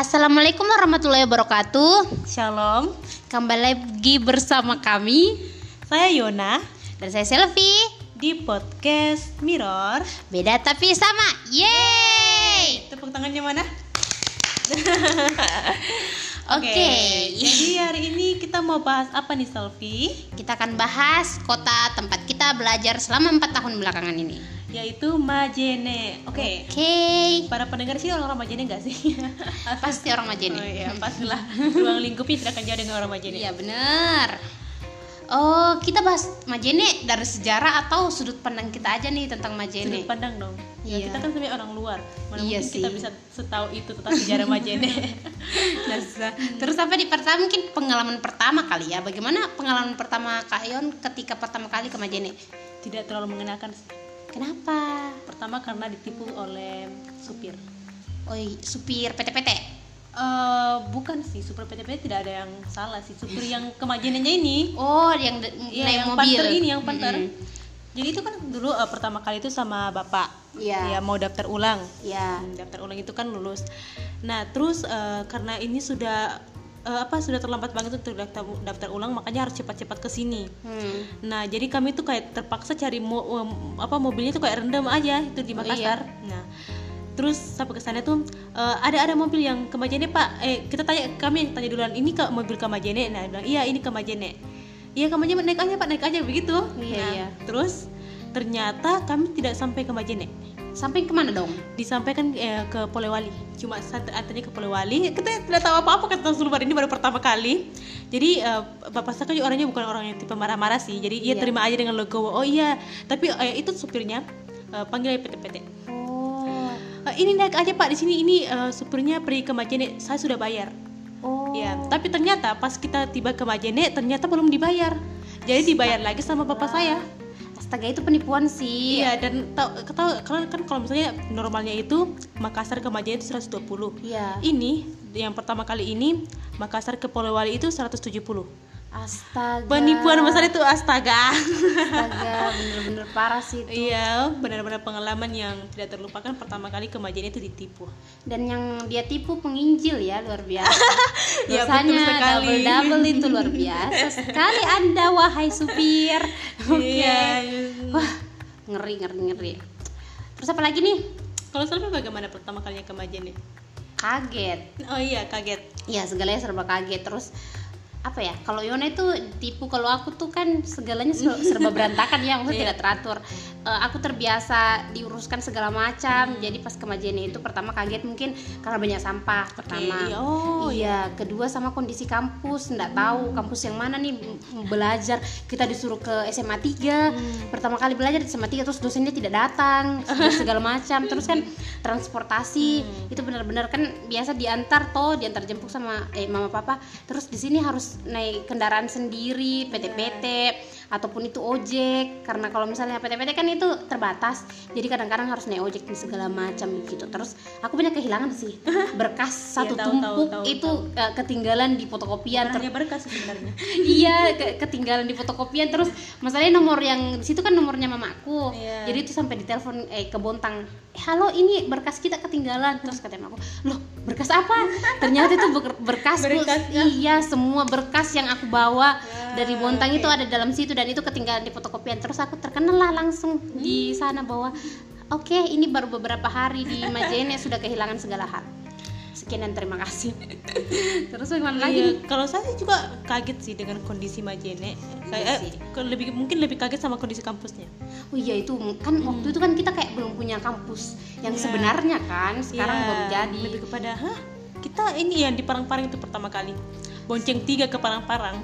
Assalamualaikum warahmatullahi wabarakatuh. Shalom, Kembali lagi bersama kami saya Yona dan saya Selfie. di podcast Mirror. Beda tapi sama. Yeay. Tepuk tangannya mana? Oke. Jadi hari ini kita mau bahas apa nih Selfie? Kita akan bahas kota tempat kita belajar selama 4 tahun belakangan ini. Yaitu Majene. Oke. Oke. Para pendengar sih orang-orang Majene nggak sih? Pasti orang Oh Majene. iya, pastilah. Ruang lingkupnya tidak akan jauh dengan orang Majene. Iya bener. Oh, kita bahas Majene dari sejarah atau sudut pandang kita aja nih tentang Majene. Sudut pandang dong. Ya, Iya. kita kan sebenarnya orang luar. Mana Iya mungkin kita sih. bisa setahu itu tentang sejarah Majene. Nah, Terus sampai di pertama mungkin pengalaman pertama kali ya. Bagaimana pengalaman pertama Kak Yon ketika pertama kali ke Majene? tidak terlalu mengenakan. Kenapa? Pertama karena ditipu oleh supir. Oi, supir PT-PT. Eh bukan sih, supir PTP tidak ada yang salah sih. Supir yang kemajennya ini, Oh, yang Iya, naik yang mobil. panter ini, yang panter. Mm-mm. Jadi itu kan dulu eh, pertama kali itu sama bapak. Iya. Ya mau daftar ulang. Iya. Hmm, Daftar ulang itu kan lulus. Nah terus eh, karena ini sudah eh, apa sudah terlambat banget untuk daftar, daftar ulang, makanya harus cepat-cepat ke sini. Hmm. Nah, jadi kami tuh kayak terpaksa cari mo em, apa mobilnya tuh kayak rendam aja itu di Oh, Makassar. Nah, terus sampai ke sana tuh eh, ada ada mobil yang ke Majene Pak. Eh kita tanya kami tanya duluan ini ke mobil ke Majene. Nah, bilang iya ini ke Majene. Iya ke Majene naik aja Pak naik aja begitu. Iya, Nah, iya. Terus ternyata kami tidak sampai ke Majene. Sampai ke mana dong? Disampaikan eh, ke Polewali. Cuma saat antaranya ke Polewali. Kita tidak tahu apa-apa tentang Sulbar ini baru pertama kali. Jadi eh, Bapak saya kan juga orangnya bukan orang yang tipe marah-marah sih. Jadi ia Iya. terima aja dengan logo. Oh iya, tapi eh, itu supirnya eh, panggil aja PT-PT. Oh. Eh, ini naik aja Pak di sini ini eh, supirnya pergi ke Majene. Saya sudah bayar. Oh. Ya, tapi ternyata pas kita tiba ke Majene ternyata belum dibayar. Jadi dibayar lagi sama bapak saya. Astaga itu penipuan sih. Iya, dan tau, tau kalau kan kalau misalnya normalnya itu Makassar ke Majene itu 120. Iya. Ini yang pertama kali ini Makassar ke Polewali itu 170. Astaga. Penipuan besar itu astaga. Astaga, bener-bener parah sih itu. Iya, benar-benar pengalaman yang tidak terlupakan pertama kali ke Majene itu ditipu. Dan yang dia tipu penginjil ya luar biasa. Ya, Dosanya sekali. double double itu luar biasa sekali Anda wahai supir. Oke. Iya. Wah, ngeri ngeri ngeri. Terus apa lagi nih? Kalau Selvi bagaimana pertama kalinya ke Majene? Kaget. Oh iya, kaget. Ya segalanya serba kaget terus apa ya kalau Yona itu tipu kalau aku tuh kan segalanya ser- serba berantakan ya maksudnya Iya. tidak teratur Eh, aku terbiasa diuruskan segala macam. Jadi pas ke Majene itu pertama kaget mungkin karena banyak sampah pertama. iya. Oh, iya kedua sama kondisi kampus nggak tahu kampus yang mana nih belajar. Kita disuruh ke SMA 3 pertama kali belajar di SMA 3 terus dosennya tidak datang segala macam. Terus kan transportasi itu benar-benar kan biasa diantar toh diantar jemput sama eh mama papa. Terus di sini harus naik kendaraan sendiri PT-PT ataupun itu ojek. Karena kalau misalnya PT-PT kan itu terbatas. Jadi kadang-kadang harus naik ojek dan segala macam gitu. Terus aku banyak kehilangan sih. Berkas satu tahu, tahu, tumpuk tahu, itu eh, ketinggalan di fotokopian. Hanya berkas sebenarnya. iya ke- ketinggalan di fotokopian. Terus masalahnya nomor yang di situ kan nomornya mamaku. Iya. jadi itu sampai ditelepon eh ke Bontang. "Eh, halo ini berkas kita ketinggalan. Terus kata mamaku loh berkas apa? Ternyata itu ber- berkas ya. iya semua berkas yang aku bawa dari Bontang itu ada dalam situ dan itu ketinggalan di fotokopian. Terus aku terkenal lah langsung di sana bahwa oke ini baru beberapa hari di Majene sudah kehilangan segala hal sekian dan terima kasih terus bagaimana lagi? Iya, kalau saya sih juga kaget sih dengan kondisi Majene. Kayak Iya eh, sih. ke- lebih mungkin lebih kaget sama kondisi kampusnya. Oh iya itu kan waktu itu kan kita kayak belum punya kampus yang Iya. sebenarnya kan sekarang Iya, baru jadi. Lebih kepada, hah? Kita ini yang di Parang-Parang itu pertama kali. Bonceng tiga ke Parang-Parang.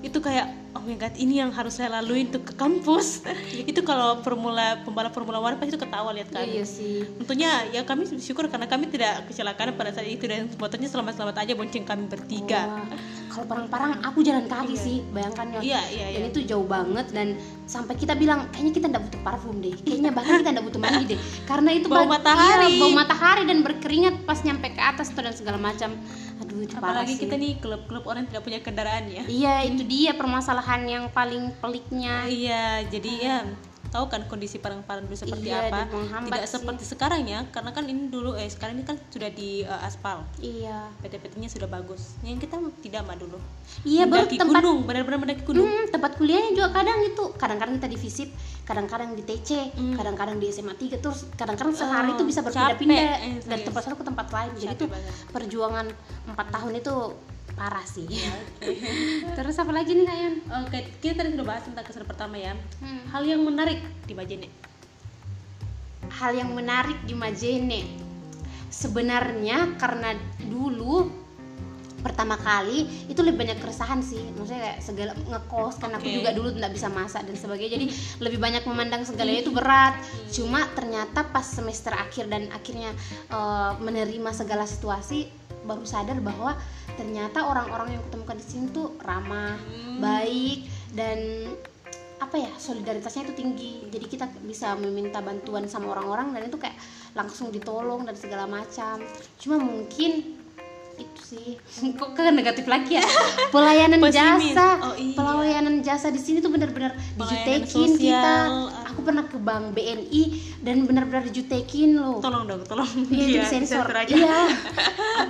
Itu kayak oh my god, ini yang harus saya lalui untuk ke kampus. itu kalau formula pembalap Formula One pasti itu ketawa lihat kan. Iya sih. Tentunya ya kami syukur karena kami tidak kecelakaan pada saat itu dan motornya selamat-selamat aja bonceng kami bertiga. Wah, Kalau parang-parang aku jalan kaki sih, bayangkan ya. Iya, iya, Dan iya. itu jauh banget dan sampai kita bilang kayaknya kita nggak butuh parfum deh. Kayaknya bahkan kita nggak butuh mandi deh. Karena itu Bau matahari. Iya, bau matahari dan berkeringat pas nyampe ke atas tuh dan segala macam. Aduh itu parah Apalagi sih. kita nih klub-klub orang tidak punya kendaraan ya. Iya, itu dia permasalahan yang paling peliknya. Iya, jadi ya tahu kan kondisi Parang-Parang dulu seperti Iya, apa. tidak sih. seperti sekarang ya karena kan ini dulu eh sekarang ini kan sudah di eh, aspal. Iya. PT-PT-nya sudah bagus. Yang kita tidak mah dulu. Iya baru mendaki tempat gunung benar-benar mendaki gunung. Hmm, tempat kuliahnya juga kadang itu. Kadang-kadang kita di visit kadang-kadang di TC Hmm. kadang-kadang di SMA 3 terus kadang-kadang sehari Oh, itu bisa capek, berpindah-pindah. Eh, dari serius. tempat satu ke tempat lain. Jadi banget. perjuangan empat tahun itu parah sih. Iya, terus apa lagi nih kak Yun? oke kita tadi sudah bahas tentang kesan pertama ya. Hmm. hal yang menarik di Majene. Hal yang menarik di Majene. Sebenarnya karena dulu pertama kali itu lebih banyak keresahan sih. Maksudnya kayak segala ngekos kan aku Oke. juga dulu nggak bisa masak dan sebagainya. Jadi lebih banyak memandang segalanya itu berat. Cuma ternyata pas semester akhir dan akhirnya eh, menerima segala situasi baru sadar bahwa ternyata orang-orang yang kutemukan di sini tuh ramah baik dan apa ya solidaritasnya itu tinggi. Jadi kita bisa meminta bantuan sama orang-orang dan itu kayak langsung ditolong dan segala macam. Cuma mungkin sih. Kok ke negatif lagi ya? Pelayanan jasa. Oh, iya. pelayanan jasa di sini tuh benar-benar dijutekin kita. aku pernah ke bank BNI dan benar-benar dijutekin loh. Tolong dong tolong. Iya, disensor. aja. Iya.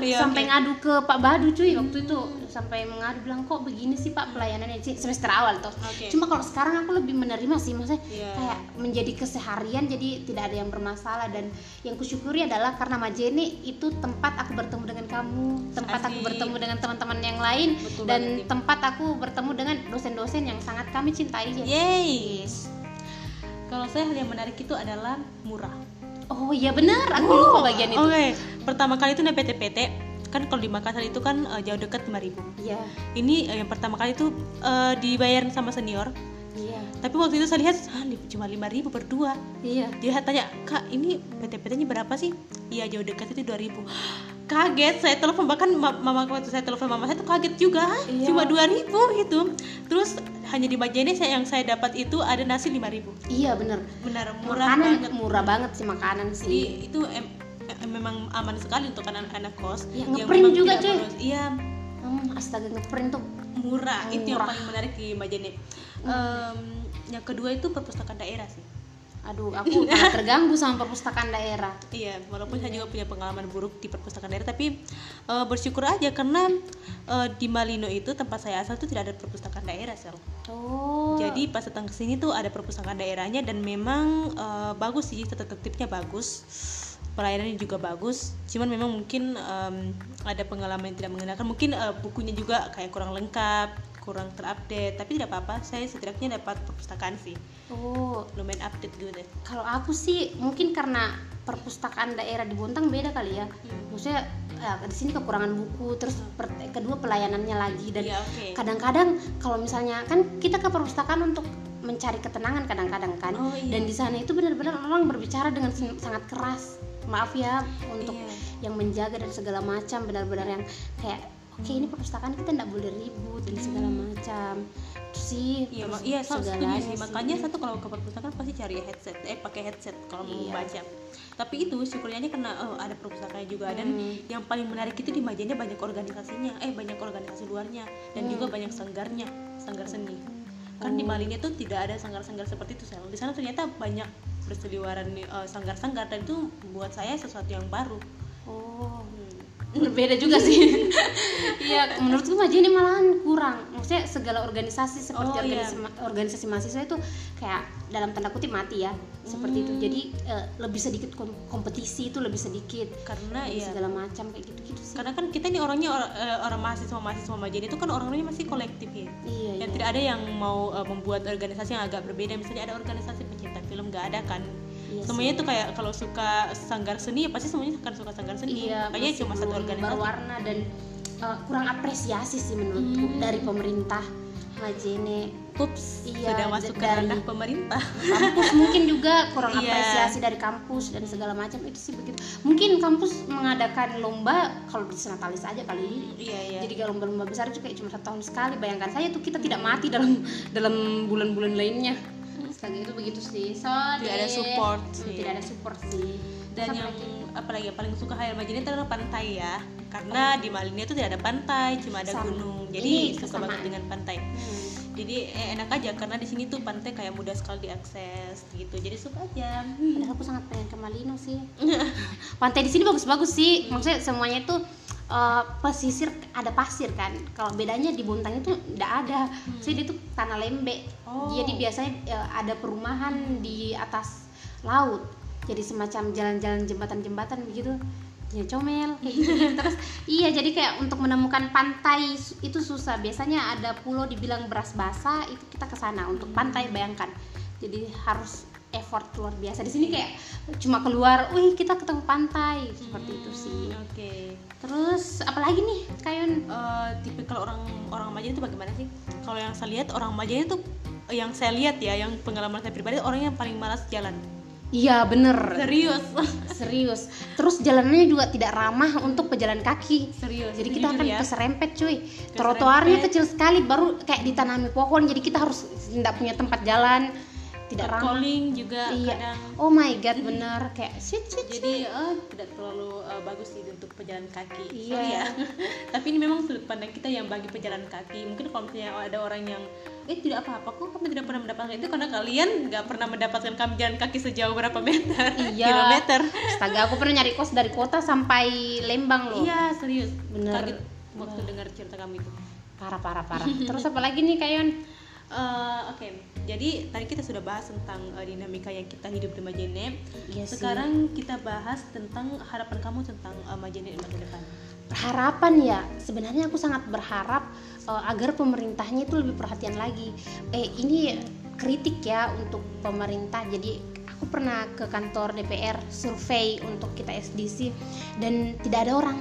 Iya, sampai oke. ngadu ke Pak Badu cuy waktu itu sampai mengadu bilang kok begini sih Pak pelayanannya semester awal tuh. Oke. Cuma kalau sekarang aku lebih menerima sih maksudnya Iya. kayak menjadi keseharian jadi tidak ada yang bermasalah dan yang kusyukuri adalah karena Majene itu tempat aku bertemu dengan kamu, tempat aku Asik. bertemu dengan teman-teman yang lain Betul dan banget, tempat aku bertemu dengan dosen-dosen yang sangat kami cintai. Yeay. Kalau saya hal yang menarik itu adalah murah. Oh iya benar, aku lupa bagian itu. Oke, pertama kali itu naik PT-PT kan kalau di Makassar itu kan eh, jauh dekat 5000 Iya, Ini eh, yang pertama kali itu eh, dibayar sama senior. iya, Tapi waktu itu saya lihat ah, cuma 5000 berdua. iya. Dia tanya, "Kak, ini PT-PT-nya berapa sih?" Iya, jauh dekat itu 2000 Kaget, saya telepon bahkan ma- mama waktu saya telepon mama saya tuh kaget juga, "Hah, Iya. cuma 2000 itu. Terus hanya di Majene saya yang saya dapat itu ada nasi 5000 Iya bener Benar murah makanan banget. murah banget sih makanan Jadi sih itu em- em- memang aman sekali untuk anak-anak kos Ya, yang ngeprint memang juga, tidak cuy. Iya, hmm, astaga ngeprint tuh murah. Itu yang paling menarik di Majene. Em, yang kedua itu perpustakaan daerah sih. aduh aku terganggu sama perpustakaan daerah Iya, walaupun saya juga punya pengalaman buruk di perpustakaan daerah, tapi eh, bersyukur aja karena eh, di Malino itu tempat saya asal itu tidak ada perpustakaan daerah, sel. oh Jadi pas datang ke sini tuh ada perpustakaan daerahnya dan memang eh, bagus sih, tata tertibnya bagus. Pelayanannya juga bagus, cuman memang mungkin em, ada pengalaman yang tidak mengenakan. Mungkin eh, bukunya juga kayak kurang lengkap, kurang terupdate. Tapi tidak apa-apa, saya setidaknya dapat perpustakaan sih, oh lumayan update gitu deh. kalau aku sih mungkin karena perpustakaan daerah di Bontang beda kali ya maksudnya ya, di sini kekurangan buku terus per- kedua pelayanannya lagi dan Iya, oke. kadang-kadang kalau misalnya kan kita ke perpustakaan untuk mencari ketenangan kadang-kadang kan Oh, iya. dan di sana itu benar-benar orang berbicara dengan sangat keras maaf ya untuk Iya. yang menjaga dan segala macam benar-benar yang kayak oke ini perpustakaan kita tidak boleh ribut dan segala macam itu sih Iya, mak- iya, setuju sih. Makanya satu kalau ke perpustakaan pasti cari headset, eh pakai headset kalau mau Iya. baca. Tapi itu syukurnya ini karena oh, ada perpustakaan juga dan Hmm. yang paling menarik itu di Majene banyak organisasinya, eh banyak organisasi luarnya dan Hmm. juga banyak sanggarnya, sanggar seni. Kan di Oh. Malini tuh tidak ada sanggar-sanggar seperti itu, Sel. Di sana ternyata banyak berseliweran eh, sanggar-sanggar dan itu buat saya sesuatu yang baru. oh Hmm. berbeda juga sih iya menurutku maju ini malahan kurang maksudnya segala organisasi seperti Oh, iya. organisasi, organisasi mahasiswa itu kayak dalam tanda kutip mati ya seperti itu Hmm. jadi eh, lebih sedikit kom- kompetisi itu lebih sedikit Karena dan iya. segala macam kayak gitu gitu sih Karena kan kita nih orangnya or- eh, orang mahasiswa mahasiswa Majene itu kan orang-orangnya masih kolektif ya. iya yang iya. tidak ada yang mau uh, membuat organisasi yang agak berbeda misalnya ada organisasi nggak ada kan. Iya semuanya itu kayak kalau suka sanggar seni ya pasti semuanya akan suka sanggar seni. Iya kayaknya cuma satu organisasi berwarna dan eh, kurang apresiasi sih menurutku Hmm. dari pemerintah. Majene Ups, Iya, sudah masuk ke ranah pemerintah. kampus mungkin juga kurang Iya. apresiasi dari kampus dan segala macam itu sih begitu. Mungkin kampus mengadakan lomba kalau di Senatalis aja kali. Iya iya. Jadi kalau lomba-lomba besar kayak cuma satu tahun sekali. Bayangkan saya tuh kita tidak mati dalam dalam bulan-bulan lainnya Astaga itu begitu sih so Tidak ada support Hmm, sih. tidak ada support sih dan apa yang lagi? apalagi yang paling suka Hayal Majene itu adalah pantai ya karena di Malini itu tidak ada pantai cuma ada Sama. gunung Ini jadi suka kesamaan. banget dengan pantai Hmm. jadi eh, enak aja karena di sini tuh pantai kayak mudah sekali diakses gitu jadi suka aja Padahal aku sangat pengen ke Malino sih. Pantai di sini bagus-bagus sih. Maksudnya semuanya itu eh, pesisir ada pasir kan. Kalau bedanya di Bontang itu tidak ada. Jadi itu tanah lembek. Oh. Jadi biasanya eh, ada perumahan di atas laut. Jadi semacam jalan-jalan jembatan-jembatan begitu. Ya comel kayak gitu. Terus iya jadi kayak untuk menemukan pantai itu susah. Biasanya ada pulau dibilang beras basah itu kita ke sana untuk pantai bayangkan. Jadi harus effort luar biasa di sini kayak cuma keluar, wih kita ketemu pantai seperti itu sih. Hmm, oke Terus apalagi nih Kayun? Eh, tipe kalau orang orang Majene itu bagaimana sih kalau yang saya lihat orang Majene itu yang saya lihat ya yang pengalaman saya pribadi orang yang paling malas jalan Iya bener serius serius. Terus jalanannya juga tidak ramah untuk pejalan kaki. serius Jadi kita akan ya. keserempet cuy. Trotoarnya Keserempet. kecil sekali, baru kayak ditanami pohon. Jadi kita harus tidak punya tempat jalan, tidak ramah. calling juga Iya. kadang Oh my god, bener kayak shit shit. shit. jadi eh, tidak terlalu eh, bagus sih untuk pejalan kaki Iya. Sorry ya tapi ini memang sudut pandang kita yang bagi pejalan kaki mungkin kalau misalnya ada orang yang eh tidak apa-apa kok kami tidak pernah mendapatkan itu karena kalian nggak pernah mendapatkan kami jalan kaki sejauh berapa meter Iya. kilometer Astaga, aku pernah nyari kos dari kota sampai Lembang loh. iya serius Bener. kaget waktu dengar cerita kami itu Parah parah parah. Terus apa lagi nih Kayun? Eh, Oke, jadi tadi kita sudah bahas tentang eh, dinamika yang kita hidup di Majene. Iya sih. Sekarang kita bahas tentang harapan kamu tentang eh, Majene di masa depan. Harapan ya, sebenarnya aku sangat berharap eh, agar pemerintahnya itu lebih perhatian lagi. Eh ini kritik ya untuk pemerintah. Jadi aku pernah ke kantor DPR survei untuk kita SDC dan tidak ada orang.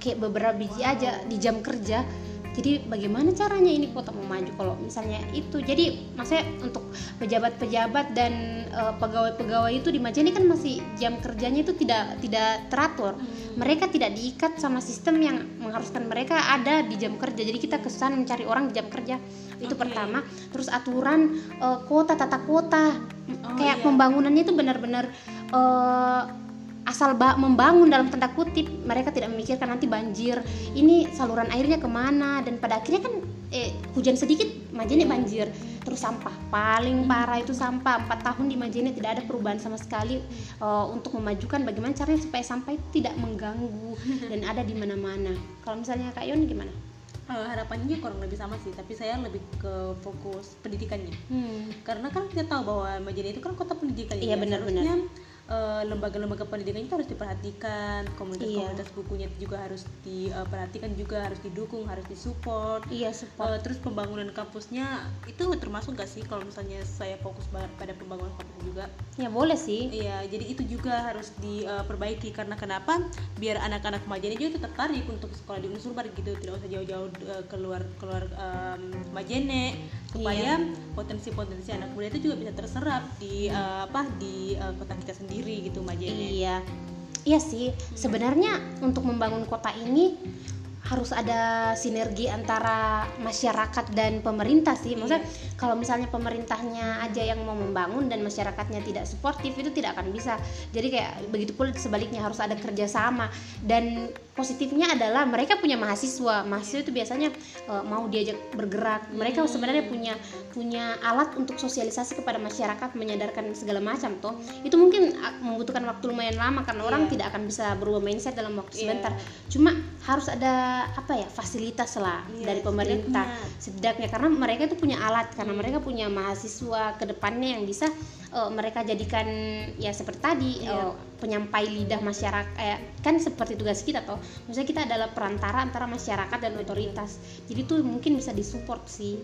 Kayak beberapa biji aja di jam kerja. Jadi bagaimana caranya ini kota mau maju kalau misalnya itu. Jadi maksudnya untuk pejabat-pejabat dan eh, pegawai-pegawai itu di Majene kan masih jam kerjanya itu tidak tidak teratur. Mereka tidak diikat sama sistem yang mengharuskan mereka ada di jam kerja. Jadi kita kesan mencari orang di jam kerja. Itu pertama. Terus aturan eh, kota tata kota Oh, kayak iya. pembangunannya itu benar-benar eh, asal ba- membangun dalam tanda kutip mereka tidak memikirkan nanti banjir ini saluran airnya ke mana dan pada akhirnya kan eh, hujan sedikit Majene banjir terus sampah paling parah itu sampah empat tahun di Majene tidak ada perubahan sama sekali eh, untuk memajukan bagaimana caranya supaya sampah itu tidak mengganggu dan ada di mana-mana kalau misalnya Kak Yon gimana? Eh, harapannya kurang lebih sama sih, tapi saya lebih ke fokus pendidikannya. Hmm. Karena kan kita tahu bahwa Majene itu kan kota pendidikan Iya, ya. benar-benar. Lembaga-lembaga pendidikan itu harus diperhatikan, komunitas-komunitas Iya. bukunya itu juga harus diperhatikan juga harus didukung, harus disupport. Iya support. Eh, terus pembangunan kampusnya itu termasuk gak sih kalau misalnya saya fokus ba- pada pembangunan kampus juga ya boleh sih. iya jadi itu juga harus diperbaiki karena kenapa biar anak-anak Majene juga tertarik untuk sekolah di Unsurbar gitu tidak usah jauh-jauh eh, keluar keluar em, Majene supaya potensi-potensi anak muda itu juga bisa terserap di eh, apa di eh, kota kita sendiri gitu Majene Iya, iya sih. Sebenarnya untuk membangun kota ini harus ada sinergi antara masyarakat dan pemerintah sih. Maksudnya kalau misalnya pemerintahnya aja yang mau membangun dan masyarakatnya tidak suportif itu tidak akan bisa. Jadi kayak begitu pula sebaliknya harus ada kerjasama. Dan positifnya adalah mereka punya mahasiswa. Mahasiswa itu biasanya eh, mau diajak bergerak. Mereka sebenarnya punya punya alat untuk sosialisasi kepada masyarakat menyadarkan segala macam toh. Itu mungkin ah, membutuhkan waktu lumayan lama karena orang Iya. tidak akan bisa berubah mindset dalam waktu Iya. sebentar. Cuma harus ada apa ya fasilitas lah Iya, dari pemerintah setidaknya. setidaknya karena mereka itu punya alat karena mereka punya mahasiswa ke depannya yang bisa eh, mereka jadikan ya seperti tadi Iya. eh, penyampai lidah masyarakat eh, kan seperti tugas kita toh. Maksudnya kita adalah perantara antara masyarakat dan otoritas. Jadi tuh mungkin bisa disupport sih.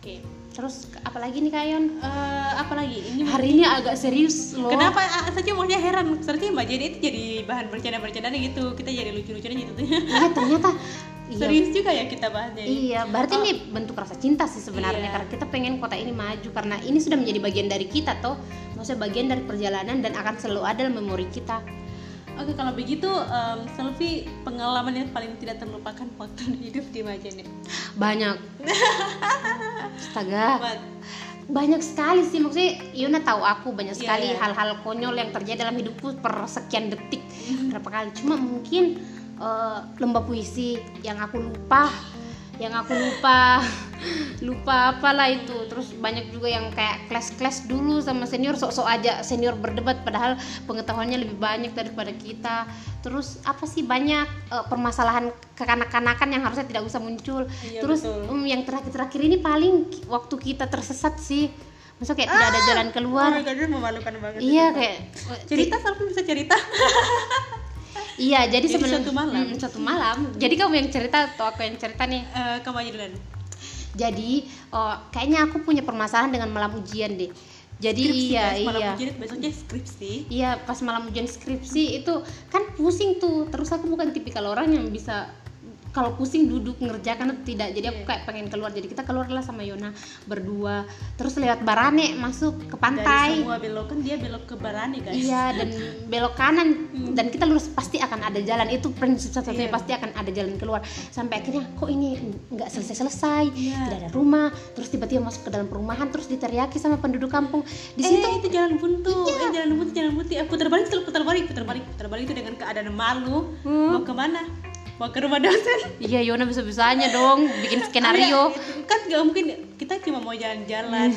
Oke. Terus apalagi nih kayon Eh, apa lagi ini hari ini agak serius loh. Kenapa? Ah, saja maksudnya heran. Sepertinya Mbak Jenny itu jadi bahan bercanda-bercandaan gitu. Kita jadi lucu-lucuan gitu iya ternyata iya serius juga ya kita bahasnya. Iya, berarti ini bentuk rasa cinta sih sebenarnya Iya. karena kita pengen kota ini maju karena ini sudah menjadi bagian dari kita toh, maksudnya bagian dari perjalanan dan akan selalu ada dalam memori kita. Oke kalau begitu em, Selfie pengalaman yang paling tidak terlupakan waktu hidup di Majene Banyak. Astaga, Buat banyak sekali sih maksudnya Yuna tahu aku banyak Iya, sekali iya. hal-hal konyol yang terjadi dalam hidupku per sekian detik berapa kali. Cuma mungkin lomba puisi yang aku lupa yang aku lupa lupa apalah itu. Terus banyak juga yang kayak kelas-kelas dulu sama senior sok-sok aja senior berdebat padahal pengetahuannya lebih banyak daripada kita. Terus apa sih banyak eh, permasalahan kekanak-kanakan yang harusnya tidak usah muncul. Iya, terus betul. em, yang terakhir-terakhir ini paling waktu kita tersesat sih. Masa kayak tidak ada jalan keluar. Oh my God, itu memalukan banget iya itu. kayak cerita sampai bisa cerita iya jadi, Jadi sebenarnya suatu malam. Hmm, suatu malam. Jadi kamu yang cerita atau aku yang cerita nih? Eh, kamu aja duluan. Jadi oh, kayaknya aku punya permasalahan dengan malam ujian deh. Jadi Skripsi, iya guys, malam iya. ujian, besoknya skripsi. Iya pas malam ujian skripsi itu kan pusing tuh. Terus aku bukan tipikal orang yang bisa kalau pusing duduk ngerjakan tidak. Jadi aku Iya. kayak pengen keluar. Jadi kita keluarlah sama Yona berdua. Terus lewat Barane masuk ke dari pantai semua belokan dia belok ke Barani guys. Iya dan belok kanan. Dan kita lurus pasti akan ada jalan. Itu prinsip satu-satunya Iya. pasti akan ada jalan keluar. Sampai akhirnya kok ini nggak selesai-selesai? Iya. tidak ada rumah. Terus tiba-tiba masuk ke dalam perumahan terus diteriaki sama penduduk kampung. Di eh situ itu jalan buntu. Eh jalan buntu jalan buntu. Eh, putar balik terus putar balik putar balik. Putar balik itu dengan keadaan malu. Hmm. mau ke mana mau ke rumah dosen? Iya Yona bisa-bisanya dong bikin skenario. Iya, kan nggak mungkin kita cuma mau jalan-jalan.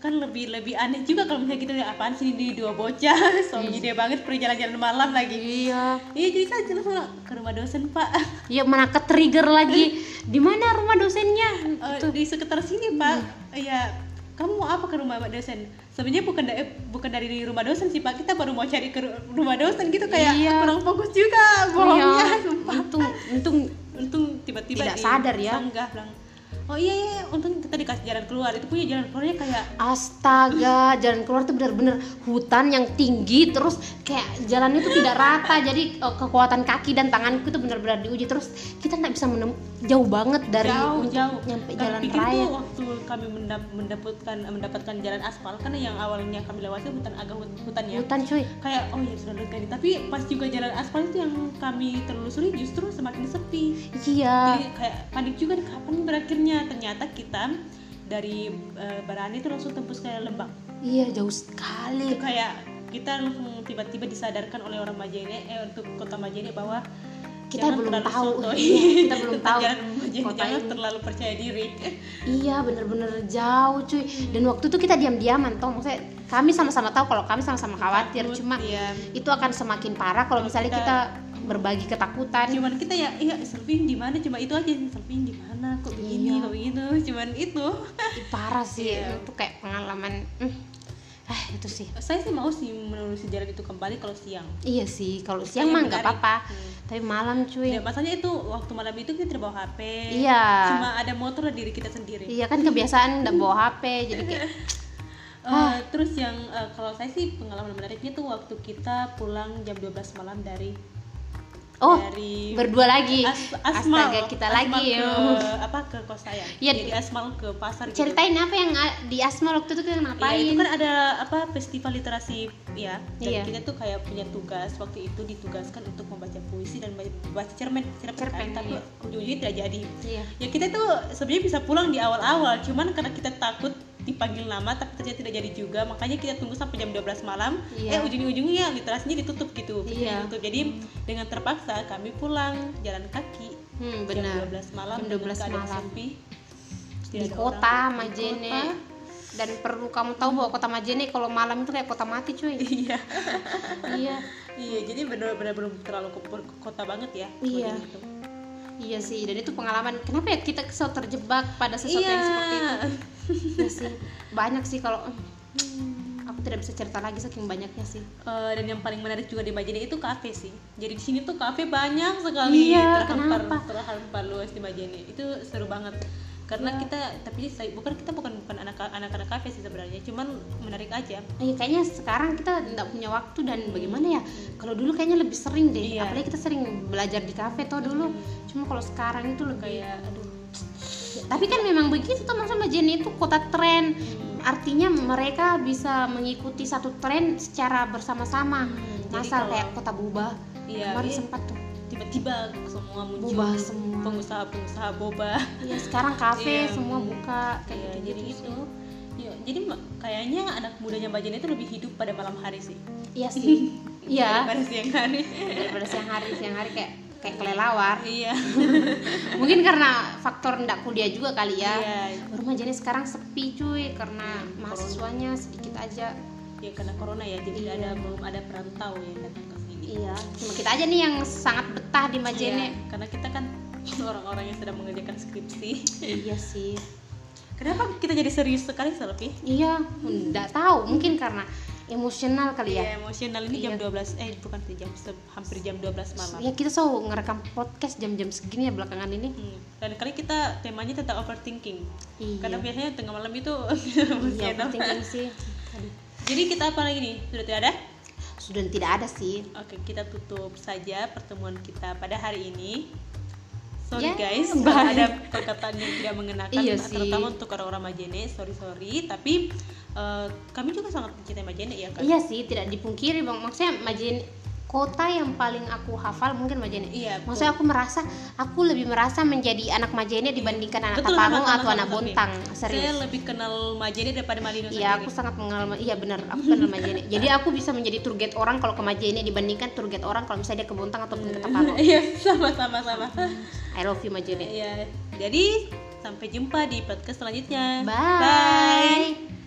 Kan lebih lebih aneh juga kalau misalnya kita lihat apaan sih ini dua bocah? So gede banget pergi jalan-jalan malam lagi. Iya. Iya jadi kan jelas malah ke rumah dosen pak. Iya mana ke trigger lagi. Di mana rumah dosennya? Eh, di sekitar sini pak. Iya kamu mau apa ke rumah dosen sebenarnya bukan da- eh, bukan dari rumah dosen sih pak kita baru mau cari ke ru- rumah dosen gitu kayak Iya. kurang fokus juga bohongnya Iya, untung untung untung tiba-tiba Tidak di- sadar ya. sanggah bilang oh iya iya untung kita dikasih jalan keluar. Itu punya jalan keluarnya kayak Astaga, jalan keluar tuh bener-bener hutan yang tinggi terus kayak jalannya tuh tidak rata. Jadi eh, kekuatan kaki dan tanganku tuh bener-bener diuji. Terus kita nggak bisa menem jauh banget dari jauh jauh. nyampe Kami jalan pikir raya. tuh waktu kami mendap- mendapatkan mendapatkan jalan aspal karena yang awalnya kami lewati hutan agak hut- hutan ya. Hutan cuy. kayak oh ya sudah lewat tapi pas juga jalan aspal itu yang kami telusuri justru semakin sepi. Iya. jadi kayak panik juga nih, kapan nih ternyata kita dari eh, Barani itu langsung tembus ke Lembang Iya, jauh itu sekali. kayak kita langsung tiba-tiba disadarkan oleh orang Majene eh untuk kota Majene bahwa Kita jangan belum tahu. Iya, kita belum tahu kota jangan ini. terlalu percaya diri Iya, bener-bener jauh cuy. Dan waktu itu kita diam-diaman toh, maksudnya kami sama-sama tahu kalau kami sama-sama khawatir, Takut, cuma iya. itu akan semakin parah kalau misalnya kita berbagi ketakutan. cuman kita ya iya surfing di mana cuma itu aja surfing di mana kok begini Begitu cuman itu. Parah sih Iya. itu kayak pengalaman ah itu sih. Saya sih mau sih menelusuri jalan itu kembali kalau siang. Iya sih kalau siang mah nggak apa-apa. Hmm. tapi malam cuy. Ya, masalahnya itu waktu malam itu kita tidak bawa HP Iya. cuma ada motor dan diri kita sendiri. Iya kan kebiasaan nggak bawa hp jadi kayak Eh, terus yang eh, kalau saya sih pengalaman menariknya tuh waktu kita pulang jam 12 malam dari oh dari berdua lagi As- Asmal, astaga kita Asmal lagi ke, apa ke kos saya Iya. jadi Asmal ke pasar gitu. ceritain apa yang di asma waktu itu kita Iya, ngapain itu kan ada apa festival literasi ya. Dan Iya. kita tuh kayak punya tugas waktu itu ditugaskan untuk membaca puisi dan baca cerpen, cerpen, Cerpen, kan, tapi iya. ujung-ujungnya tidak jadi. iya Ya kita tuh sebenarnya bisa pulang di awal-awal, cuman karena kita takut dipanggil nama tapi ternyata tidak jadi juga, makanya kita tunggu sampai jam 12 malam. Iya. Eh ujung-ujungnya literasinya ditutup gitu, Iya. ditutup. Jadi dengan terpaksa kami pulang jalan kaki hmm, jam benar 12 malam Jam dengan 12 keadaan malam. sepi. di kota Majene dan perlu kamu tahu bahwa kota Majene kalau malam itu kayak kota mati cuy Iya. iya Iya, jadi benar-benar belum terlalu ke, kota banget ya. Iya. Kota itu. iya sih dan itu pengalaman kenapa ya kita terjebak pada sesuatu Iya. yang seperti itu Iya sih banyak sih kalau hmm, aku tidak bisa cerita lagi saking banyaknya sih Eh, dan yang paling menarik juga di Majene itu kafe sih. Jadi di sini tuh kafe banyak sekali Iya, terhampar kenapa? terhampar luas di Majene. Itu seru banget. Karena Iya. kita tapi saya bukan kita bukan bukan anak anak-anak kafe sih sebenarnya, cuman menarik aja. Iya kayaknya sekarang kita nggak punya waktu dan bagaimana ya kalau dulu kayaknya lebih sering deh Iya. apalagi kita sering belajar di kafe toh dulu cuma kalau sekarang itu lebih Kayak aduh. Tapi kan memang begitu tuh sama Jenny itu kota tren artinya mereka bisa mengikuti satu tren secara bersama-sama Hmm, masal kalau- kayak kota Buba Iya, kemarin iya. sempat tuh Tiba-tiba semua muncul Boba semua. pengusaha-pengusaha boba. ya sekarang kafe Iya. semua buka Iya, kayak jadi gitu itu. Ya, jadi kayaknya anak mudanya Majene itu lebih hidup pada malam hari sih. iya sih iya Daripada siang hari. daripada siang hari siang hari kayak kayak kelelawar. Iya. Mungkin karena faktor ndak kuliah juga kali ya. Iya. Majene sekarang sepi cuy karena mahasiswanya sedikit aja. Ya karena corona ya jadi Iya. ada belum ada perantau yang datang ke sini iya cuma kita aja nih yang sangat betah di Majene. Iya, karena kita kan orang-orang yang sedang mengerjakan skripsi. Iya sih. Kenapa kita jadi serius sekali Selvi? iya ndak tahu. Mungkin karena emosional kali ya Iya, emosional ini jam Iya. 12 eh bukan sih jam hampir jam 12 malam. ya kita selalu ngerekam podcast jam-jam segini ya belakangan ini Hmm. Dan kali kita temanya tentang overthinking. iya Karena biasanya tengah malam itu iya overthinking sih Aduh. Jadi kita apa lagi nih? Sudah tidak ada? sudah tidak ada sih Oke, kita tutup saja pertemuan kita pada hari ini. Sorry Ya, guys, bye. ada perkataan yang tidak mengenakan, Iya sih. terutama untuk orang-orang Majene, sorry sorry. Tapi eh, kami juga sangat mencintai Majene ya kan? Iya sih, tidak dipungkiri bang. Maksudnya Majene kota yang paling aku hafal mungkin Majene. Iya, betul. Maksudnya aku merasa aku lebih merasa menjadi anak Majene dibandingkan anak Betul, Tapangung sama-sama, atau anak sama-sama. Bontang. Saya Serius. lebih kenal Majene daripada Malino Iya, aku sangat mengenal. Iya benar, aku kenal Majene. Jadi aku bisa menjadi guide orang kalau ke Majene dibandingkan guide orang kalau misalnya dia ke Bontang ataupun ke Tapangung. Iya, sama-sama sama. I love you Majene. Iya. Jadi sampai jumpa di podcast selanjutnya. Bye.